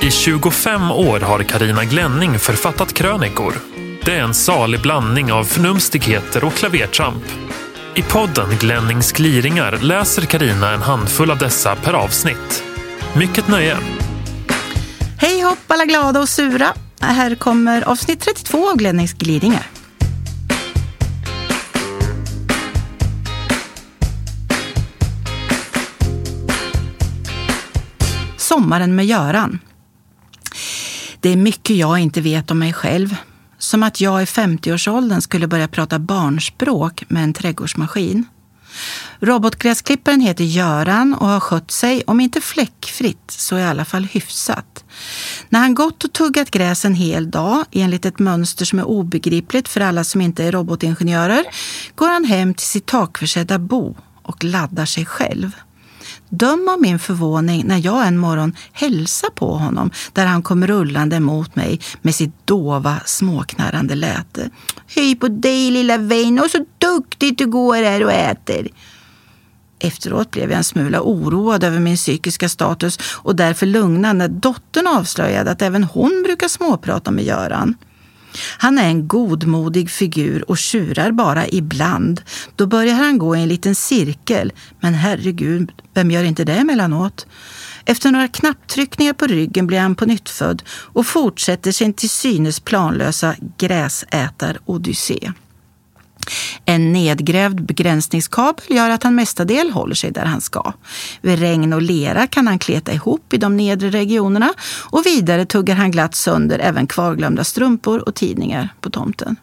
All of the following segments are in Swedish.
I 25 år har Karina Glänning författat krönikor. Det är en salig blandning av förnumstigheter och klavertramp. I podden Glennings gliringar läser Karina en handfull av dessa per avsnitt. Mycket nöje! Hej hopp alla glada och sura! Här kommer avsnitt 32 av Glennings gliringar. Sommaren med Göran. Det är mycket jag inte vet om mig själv. Som att jag i 50-årsåldern skulle börja prata barnspråk med en trädgårdsmaskin. Robotgräsklipparen heter Göran och har skött sig, om inte fläckfritt, så i alla fall hyfsat. När han gått och tuggat gräs en hel dag, enligt ett mönster som är obegripligt för alla som inte är robotingenjörer, går han hem till sitt takförsedda bo och laddar sig själv. Döm av min förvåning när jag en morgon hälsar på honom där han kom rullande mot mig med sitt dova, småknarrande läte. Hej på dig lilla vän och så duktigt du går här och äter. Efteråt blev jag en smula oroad över min psykiska status och därför lugnad när dottern avslöjade att även hon brukar småprata med Göran. Han är en godmodig figur och tjurar bara ibland. Då börjar han gå i en liten cirkel. Men herregud, vem gör inte det emellanåt? Efter några knapptryckningar på ryggen blir han på nytt född och fortsätter sin till synes planlösa gräsätar-odyssé. En nedgrävd begränsningskabel gör att han mestadels håller sig där han ska. Vid regn och lera kan han kleta ihop i de nedre regionerna och vidare tuggar han glatt sönder även kvarglömda strumpor och tidningar på tomten.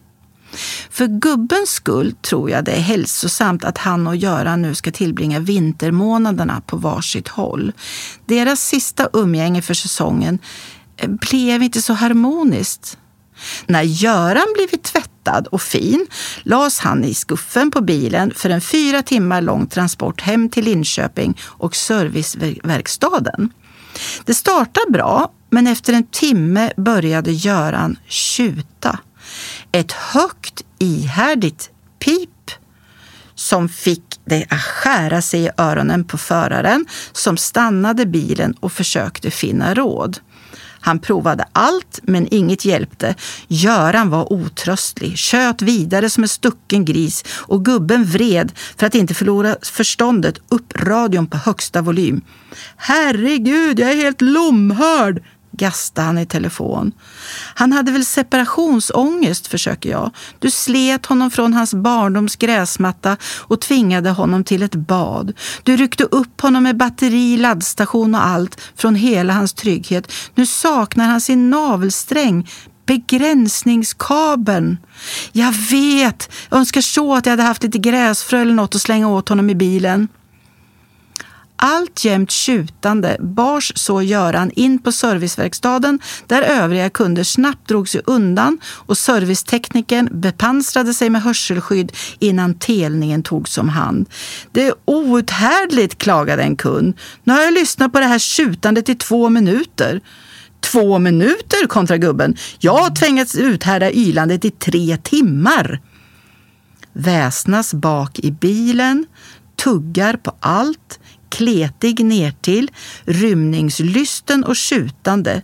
För gubbens skull tror jag det är hälsosamt att han och Göran nu ska tillbringa vintermånaderna på varsitt håll. Deras sista umgänge för säsongen eh, blev inte så harmoniskt. När Göran blivit tvättad och fin lades han i skuffen på bilen för en fyra timmar lång transport hem till Linköping och serviceverkstaden. Det startade bra, men efter en timme började Göran tjuta. Ett högt, ihärdigt pip som fick det att skära sig i öronen på föraren som stannade bilen och försökte finna råd. Han provade allt, men inget hjälpte. Göran var otröstlig, tjöt vidare som en stucken gris och gubben vred, för att inte förlora förståndet, upp radion på högsta volym. Herregud, jag är helt lomhörd! Gastade han i telefon. Han hade väl separationsångest, försöker jag. Du slet honom från hans barndoms gräsmatta och tvingade honom till ett bad. Du ryckte upp honom med batteri, laddstation och allt från hela hans trygghet. Nu saknar han sin navelsträng, begränsningskabeln. Jag vet! Jag önskar så att jag hade haft lite gräsfrö eller något att slänga åt honom i bilen. Alltjämt tjutande bars så Göran in på serviceverkstaden där övriga kunder snabbt drog sig undan och serviceteknikern bepansrade sig med hörselskydd innan telningen togs om hand. Det är outhärdligt, klagade en kund. Nu har jag lyssnat på det här tjutandet i två minuter. Två minuter, kontra gubben. Jag har tvingats uthärda ylandet i tre timmar. Väsnas bak i bilen, tuggar på allt, kletig nertill, rymningslysten och skjutande.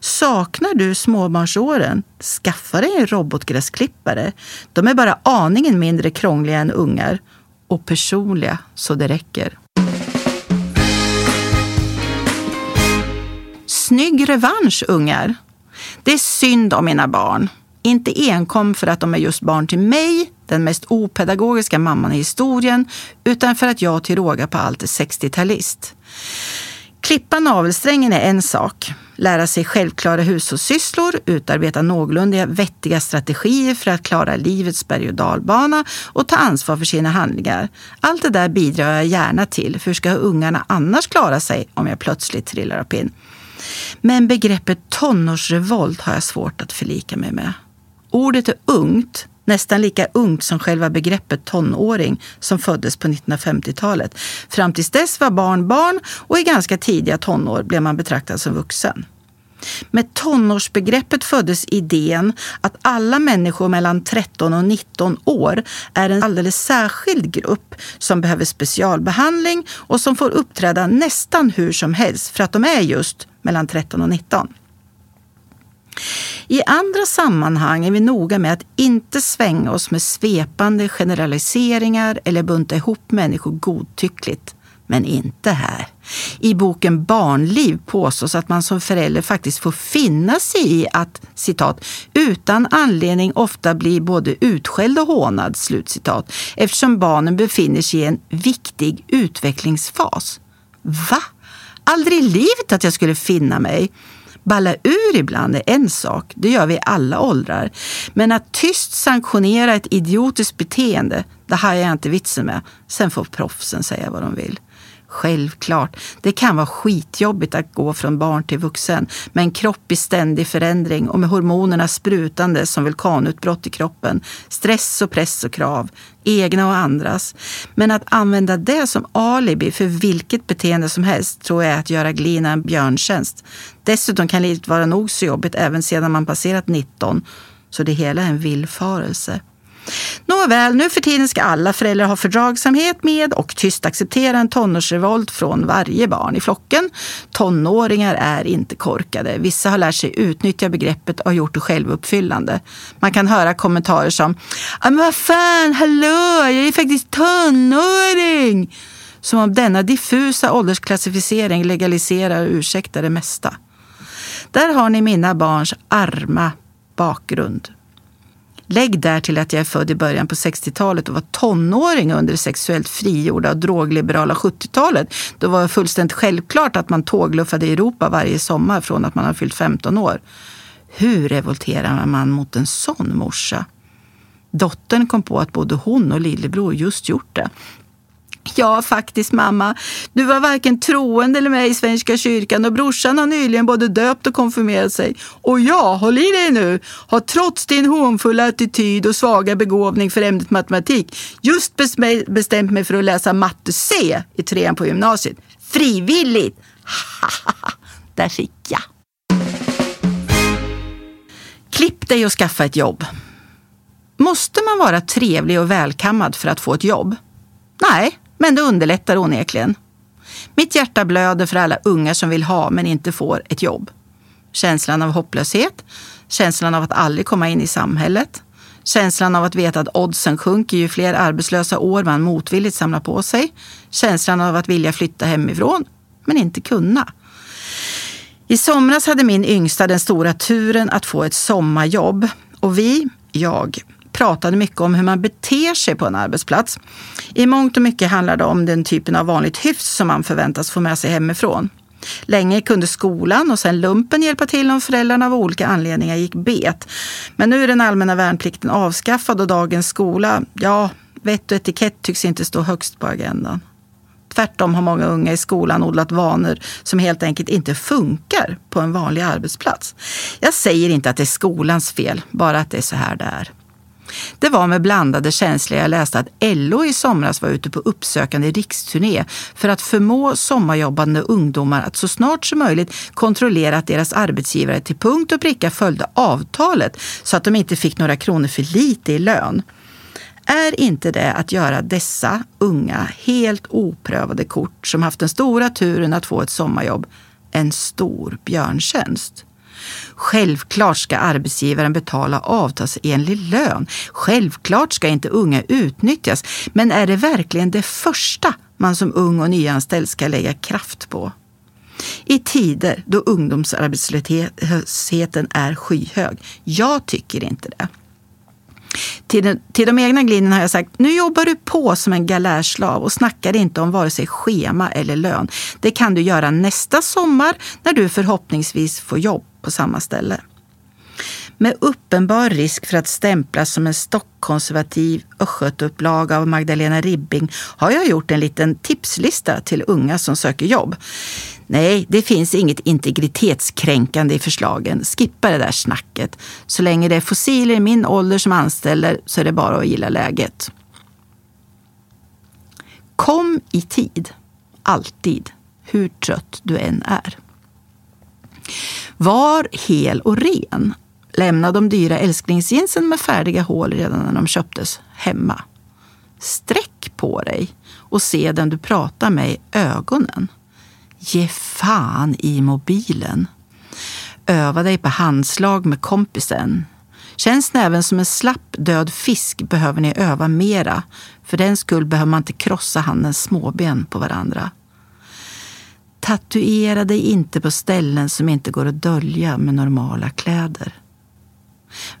Saknar du småbarnsåren? Skaffa dig en robotgräsklippare. De är bara aningen mindre krångliga än ungar. Och personliga så det räcker. Snygg revansch, ungar. Det är synd om mina barn. Inte enkom för att de är just barn till mig, den mest opedagogiska mamman i historien, utan för att jag till råga på allt är 60-talist. Klippa navelsträngen är en sak. Lära sig självklara hushållssysslor, utarbeta någorlunda vettiga strategier för att klara livets berg och dalbana och ta ansvar för sina handlingar. Allt det där bidrar jag gärna till, för hur ska ungarna annars klara sig om jag plötsligt trillar av pinn? Men begreppet tonårsrevolt har jag svårt att förlika mig med. Ordet är ungt, nästan lika ungt som själva begreppet tonåring som föddes på 1950-talet. Fram tills dess var barn barn och i ganska tidiga tonår blev man betraktad som vuxen. Med tonårsbegreppet föddes idén att alla människor mellan 13 och 19 år är en alldeles särskild grupp som behöver specialbehandling och som får uppträda nästan hur som helst för att de är just mellan 13 och 19. I andra sammanhang är vi noga med att inte svänga oss med svepande generaliseringar eller bunta ihop människor godtyckligt. Men inte här. I boken Barnliv påstås att man som förälder faktiskt får finna sig i att citat, utan anledning ofta bli både utskälld och hånad, slutcitat, eftersom barnen befinner sig i en viktig utvecklingsfas. Va? Aldrig i livet att jag skulle finna mig. Balla ur ibland är en sak, det gör vi i alla åldrar. Men att tyst sanktionera ett idiotiskt beteende, det har jag inte vitsen med. Sen får proffsen säga vad de vill. Självklart, det kan vara skitjobbigt att gå från barn till vuxen med en kropp i ständig förändring och med hormonerna sprutande som vulkanutbrott i kroppen. Stress och press och krav, egna och andras. Men att använda det som alibi för vilket beteende som helst tror jag är att göra Glina en björntjänst. Dessutom kan livet vara nog så jobbigt även sedan man passerat 19, så det hela är en villfarelse. Nåväl, nu för tiden ska alla föräldrar ha fördragsamhet med och tyst acceptera en tonårsrevolt från varje barn i flocken. Tonåringar är inte korkade. Vissa har lärt sig utnyttja begreppet och har gjort det självuppfyllande. Man kan höra kommentarer som “Men vad fan, hallå, jag är faktiskt tonåring!” Som om denna diffusa åldersklassificering legaliserar och ursäktar det mesta. Där har ni mina barns arma bakgrund. Lägg därtill att jag är född i början på 60-talet och var tonåring under det sexuellt frigjorda och drogliberala 70-talet. Då var det fullständigt självklart att man tågluffade i Europa varje sommar från att man har fyllt 15 år. Hur revolterar man mot en sån morsa? Dottern kom på att både hon och lillebror just gjort det. Ja, faktiskt mamma. Du var varken troende eller med i Svenska kyrkan och brorsan har nyligen både döpt och konfirmerat sig. Och jag, håll i dig nu, har trots din hånfulla attityd och svaga begåvning för ämnet matematik just bestämt mig för att läsa matte C i trean på gymnasiet. Frivilligt! Där fick jag. Klipp dig och skaffa ett jobb. Måste man vara trevlig och välkammad för att få ett jobb? Nej, men det underlättar onekligen. Mitt hjärta blöder för alla unga som vill ha men inte får ett jobb. Känslan av hopplöshet, känslan av att aldrig komma in i samhället, känslan av att veta att oddsen sjunker ju fler arbetslösa år man motvilligt samlar på sig, känslan av att vilja flytta hemifrån men inte kunna. I somras hade min yngsta den stora turen att få ett sommarjobb och vi, jag, pratade mycket om hur man beter sig på en arbetsplats. I mångt och mycket handlar det om den typen av vanligt hyfs som man förväntas få med sig hemifrån. Länge kunde skolan och sen lumpen hjälpa till om föräldrarna av olika anledningar gick bet. Men nu är den allmänna värnplikten avskaffad och dagens skola, ja, vett och etikett tycks inte stå högst på agendan. Tvärtom har många unga i skolan odlat vanor som helt enkelt inte funkar på en vanlig arbetsplats. Jag säger inte att det är skolans fel, bara att det är så här det är. Det var med blandade känslor jag läste att LO i somras var ute på uppsökande riksturné för att förmå sommarjobbande ungdomar att så snart som möjligt kontrollera att deras arbetsgivare till punkt och pricka följde avtalet så att de inte fick några kronor för lite i lön. Är inte det att göra dessa unga, helt oprövade kort som haft den stora turen att få ett sommarjobb en stor björntjänst? Självklart ska arbetsgivaren betala avtalsenlig lön. Självklart ska inte unga utnyttjas. Men är det verkligen det första man som ung och nyanställd ska lägga kraft på? I tider då ungdomsarbetslösheten är skyhög? Jag tycker inte det. Till, den, till de egna glinorna har jag sagt, nu jobbar du på som en galärslav och snackar inte om vare sig schema eller lön. Det kan du göra nästa sommar när du förhoppningsvis får jobb på samma ställe. Med uppenbar risk för att stämplas som en stockkonservativ östgötaupplaga av Magdalena Ribbing har jag gjort en liten tipslista till unga som söker jobb. Nej, det finns inget integritetskränkande i förslagen. Skippa det där snacket. Så länge det är fossiler i min ålder som anställer så är det bara att gilla läget. Kom i tid. Alltid. Hur trött du än är. Var hel och ren. Lämna de dyra älsklingsjeansen med färdiga hål redan när de köptes hemma. Sträck på dig och se den du pratar med i ögonen. Ge fan i mobilen. Öva dig på handslag med kompisen. Känns näven som en slapp död fisk behöver ni öva mera. För den skull behöver man inte krossa handens småben på varandra. Tatuera dig inte på ställen som inte går att dölja med normala kläder.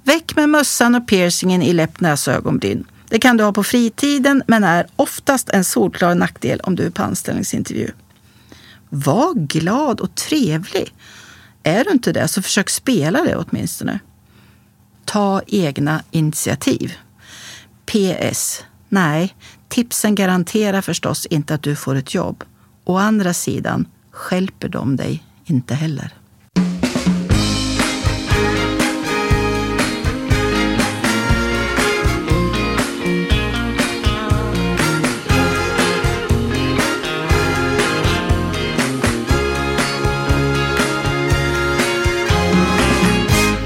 Väck med mössan och piercingen i läpp, näsa och ögonbryn. Det kan du ha på fritiden men är oftast en solklar nackdel om du är på anställningsintervju. Var glad och trevlig. Är du inte det, så försök spela det åtminstone. Ta egna initiativ. PS. Nej, tipsen garanterar förstås inte att du får ett jobb. Å andra sidan skälper de dig inte heller.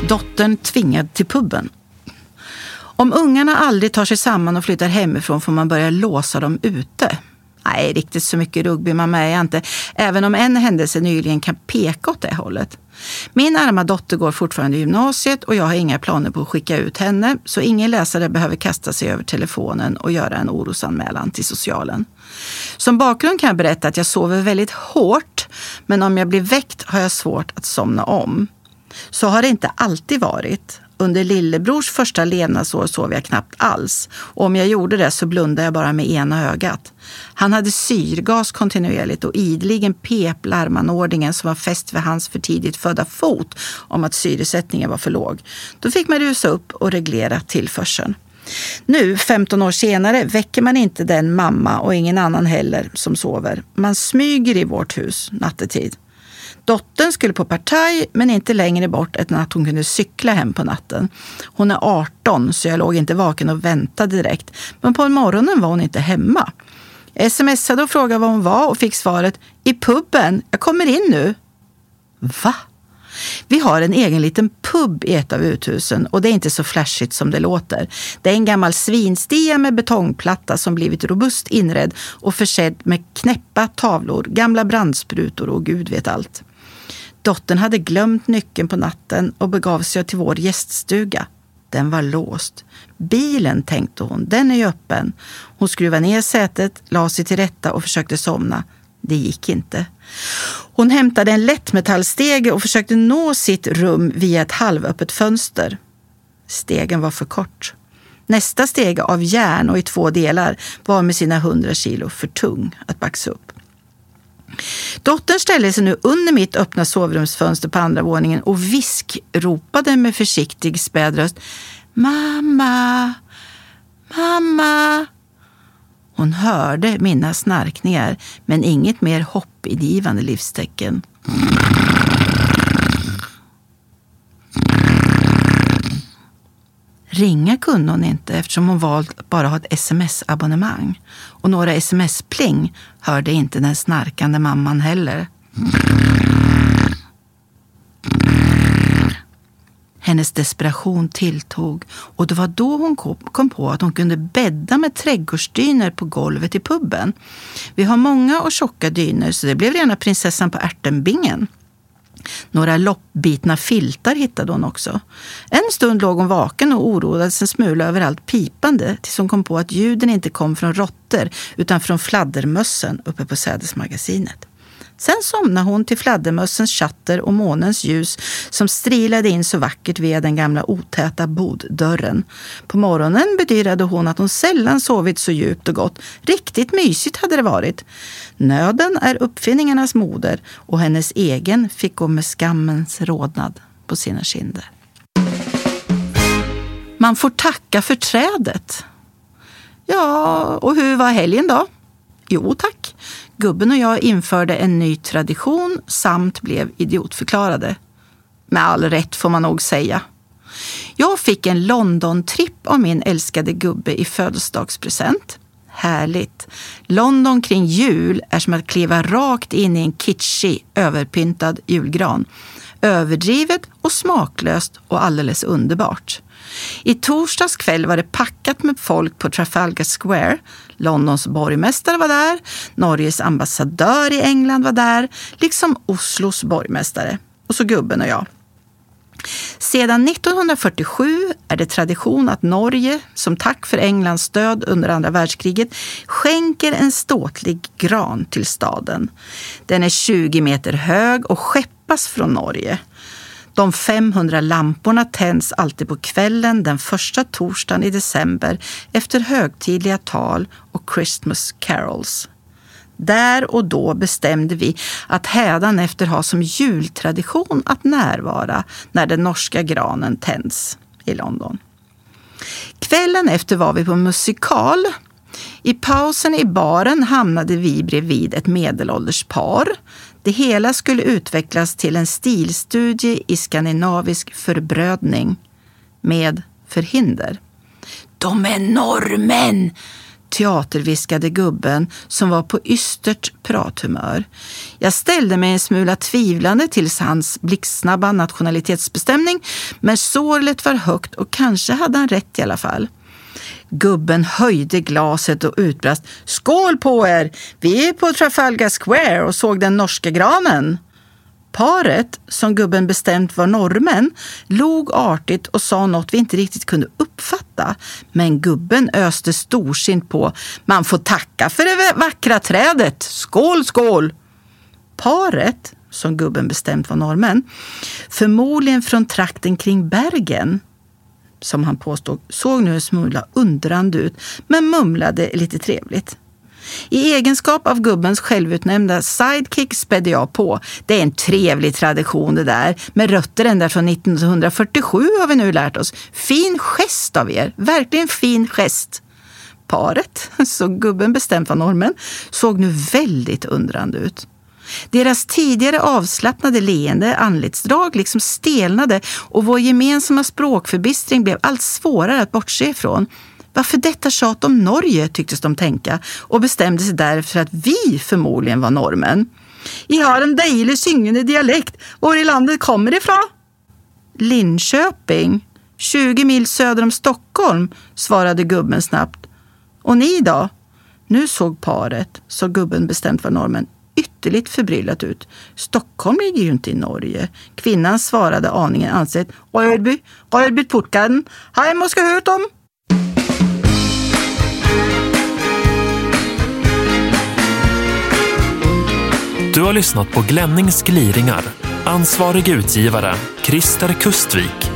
Dottern tvingad till puben. Om ungarna aldrig tar sig samman och flyttar hemifrån får man börja låsa dem ute. Nej, riktigt så mycket rugbymamma är jag inte, även om en händelse nyligen kan peka åt det hållet. Min arma dotter går fortfarande i gymnasiet och jag har inga planer på att skicka ut henne, så ingen läsare behöver kasta sig över telefonen och göra en orosanmälan till socialen. Som bakgrund kan jag berätta att jag sover väldigt hårt, men om jag blir väckt har jag svårt att somna om. Så har det inte alltid varit. Under lillebrors första levnadsår sov jag knappt alls. Och om jag gjorde det så blundade jag bara med ena ögat. Han hade syrgas kontinuerligt och ideligen pep larmanordningen som var fäst vid hans för tidigt födda fot om att syresättningen var för låg. Då fick man rusa upp och reglera tillförseln. Nu, 15 år senare, väcker man inte den mamma och ingen annan heller som sover. Man smyger i vårt hus nattetid. Dottern skulle på partaj, men inte längre bort än att hon kunde cykla hem på natten. Hon är 18, så jag låg inte vaken och väntade direkt. Men på morgonen var hon inte hemma. Jag smsade och frågade var hon var och fick svaret i puben. Jag kommer in nu. Va? Vi har en egen liten pub i ett av uthusen och det är inte så flashigt som det låter. Det är en gammal svinstia med betongplatta som blivit robust inredd och försedd med knäppa tavlor, gamla brandsprutor och gud vet allt. Dottern hade glömt nyckeln på natten och begav sig till vår gäststuga. Den var låst. Bilen, tänkte hon, den är ju öppen. Hon skruvade ner sätet, la sig till rätta och försökte somna. Det gick inte. Hon hämtade en lättmetallstege och försökte nå sitt rum via ett halvöppet fönster. Stegen var för kort. Nästa steg av järn och i två delar var med sina hundra kilo för tung att baxa upp. Dottern ställde sig nu under mitt öppna sovrumsfönster på andra våningen och viskropade med försiktig späd röst. Mamma! Mamma! Hon hörde mina snarkningar, men inget mer hoppingivande livstecken. Ringa kunde hon inte eftersom hon valt bara ha ett sms-abonnemang. Och några sms-pling hörde inte den snarkande mamman heller. Hennes desperation tilltog och det var då hon kom på att hon kunde bädda med trädgårdsdyner på golvet i puben. Vi har många och tjocka dyner så det blev rena prinsessan på ärtenbingen. Några loppbitna filtar hittade hon också. En stund låg hon vaken och oroades en smula över allt pipande tills hon kom på att ljuden inte kom från råttor utan från fladdermössen uppe på sädesmagasinet. Sen somnade hon till fladdermössens chatter och månens ljus som strilade in så vackert via den gamla otäta boddörren. På morgonen bedyrade hon att hon sällan sovit så djupt och gott. Riktigt mysigt hade det varit. Nöden är uppfinningarnas moder och hennes egen fick gå med skammens rodnad på sina kinder. Man får tacka för trädet. Ja, och hur var helgen då? Jo tack. Gubben och jag införde en ny tradition samt blev idiotförklarade. Med all rätt får man nog säga. Jag fick en London-tripp av min älskade gubbe i födelsedagspresent. Härligt! London kring jul är som att kliva rakt in i en kitschig, överpyntad julgran överdrivet och smaklöst och alldeles underbart. I torsdags kväll var det packat med folk på Trafalgar Square. Londons borgmästare var där, Norges ambassadör i England var där, liksom Oslos borgmästare. Och så gubben och jag. Sedan 1947 är det tradition att Norge, som tack för Englands stöd under andra världskriget, skänker en ståtlig gran till staden. Den är 20 meter hög och skeppas från Norge. De 500 lamporna tänds alltid på kvällen den första torsdagen i december efter högtidliga tal och Christmas carols. Där och då bestämde vi att hädanefter ha som jultradition att närvara när den norska granen tänds i London. Kvällen efter var vi på musikal. I pausen i baren hamnade vi bredvid ett medelålders par. Det hela skulle utvecklas till en stilstudie i skandinavisk förbrödning med förhinder. De är norrmän! teaterviskade gubben som var på ystert prathumör. Jag ställde mig en smula tvivlande till hans blixtsnabba nationalitetsbestämning, men sorlet var högt och kanske hade han rätt i alla fall. Gubben höjde glaset och utbrast Skål på er! Vi är på Trafalgar Square och såg den norska granen. Paret, som gubben bestämt var norrmän, log artigt och sa något vi inte riktigt kunde uppfatta. Men gubben öste storsint på. Man får tacka för det vackra trädet. Skål, skål! Paret, som gubben bestämt var norrmän, förmodligen från trakten kring Bergen, som han påstod, såg nu en smula undrande ut, men mumlade lite trevligt. I egenskap av gubbens självutnämnda sidekick spädde jag på. Det är en trevlig tradition det där, med rötter ända från 1947 har vi nu lärt oss. Fin gest av er, verkligen fin gest. Paret, så gubben bestämt var normen, såg nu väldigt undrande ut. Deras tidigare avslappnade leende anletsdrag liksom stelnade och vår gemensamma språkförbistring blev allt svårare att bortse ifrån. Varför detta tjat om Norge, tycktes de tänka och bestämde sig därför att vi förmodligen var norrmän. I har en dejlig syngende dialekt. Var i landet kommer ifrån? Linköping, 20 mil söder om Stockholm, svarade gubben snabbt. Och ni då? Nu såg paret, sa gubben bestämt var norrmän, ytterligt förbryllat ut. Stockholm ligger ju inte i Norge. Kvinnan svarade aningen ansett. Rödby, Rödby portgarden. Heim och ska höra om. Du har lyssnat på Glennings gliringar. Ansvarig utgivare, Christer Kustvik.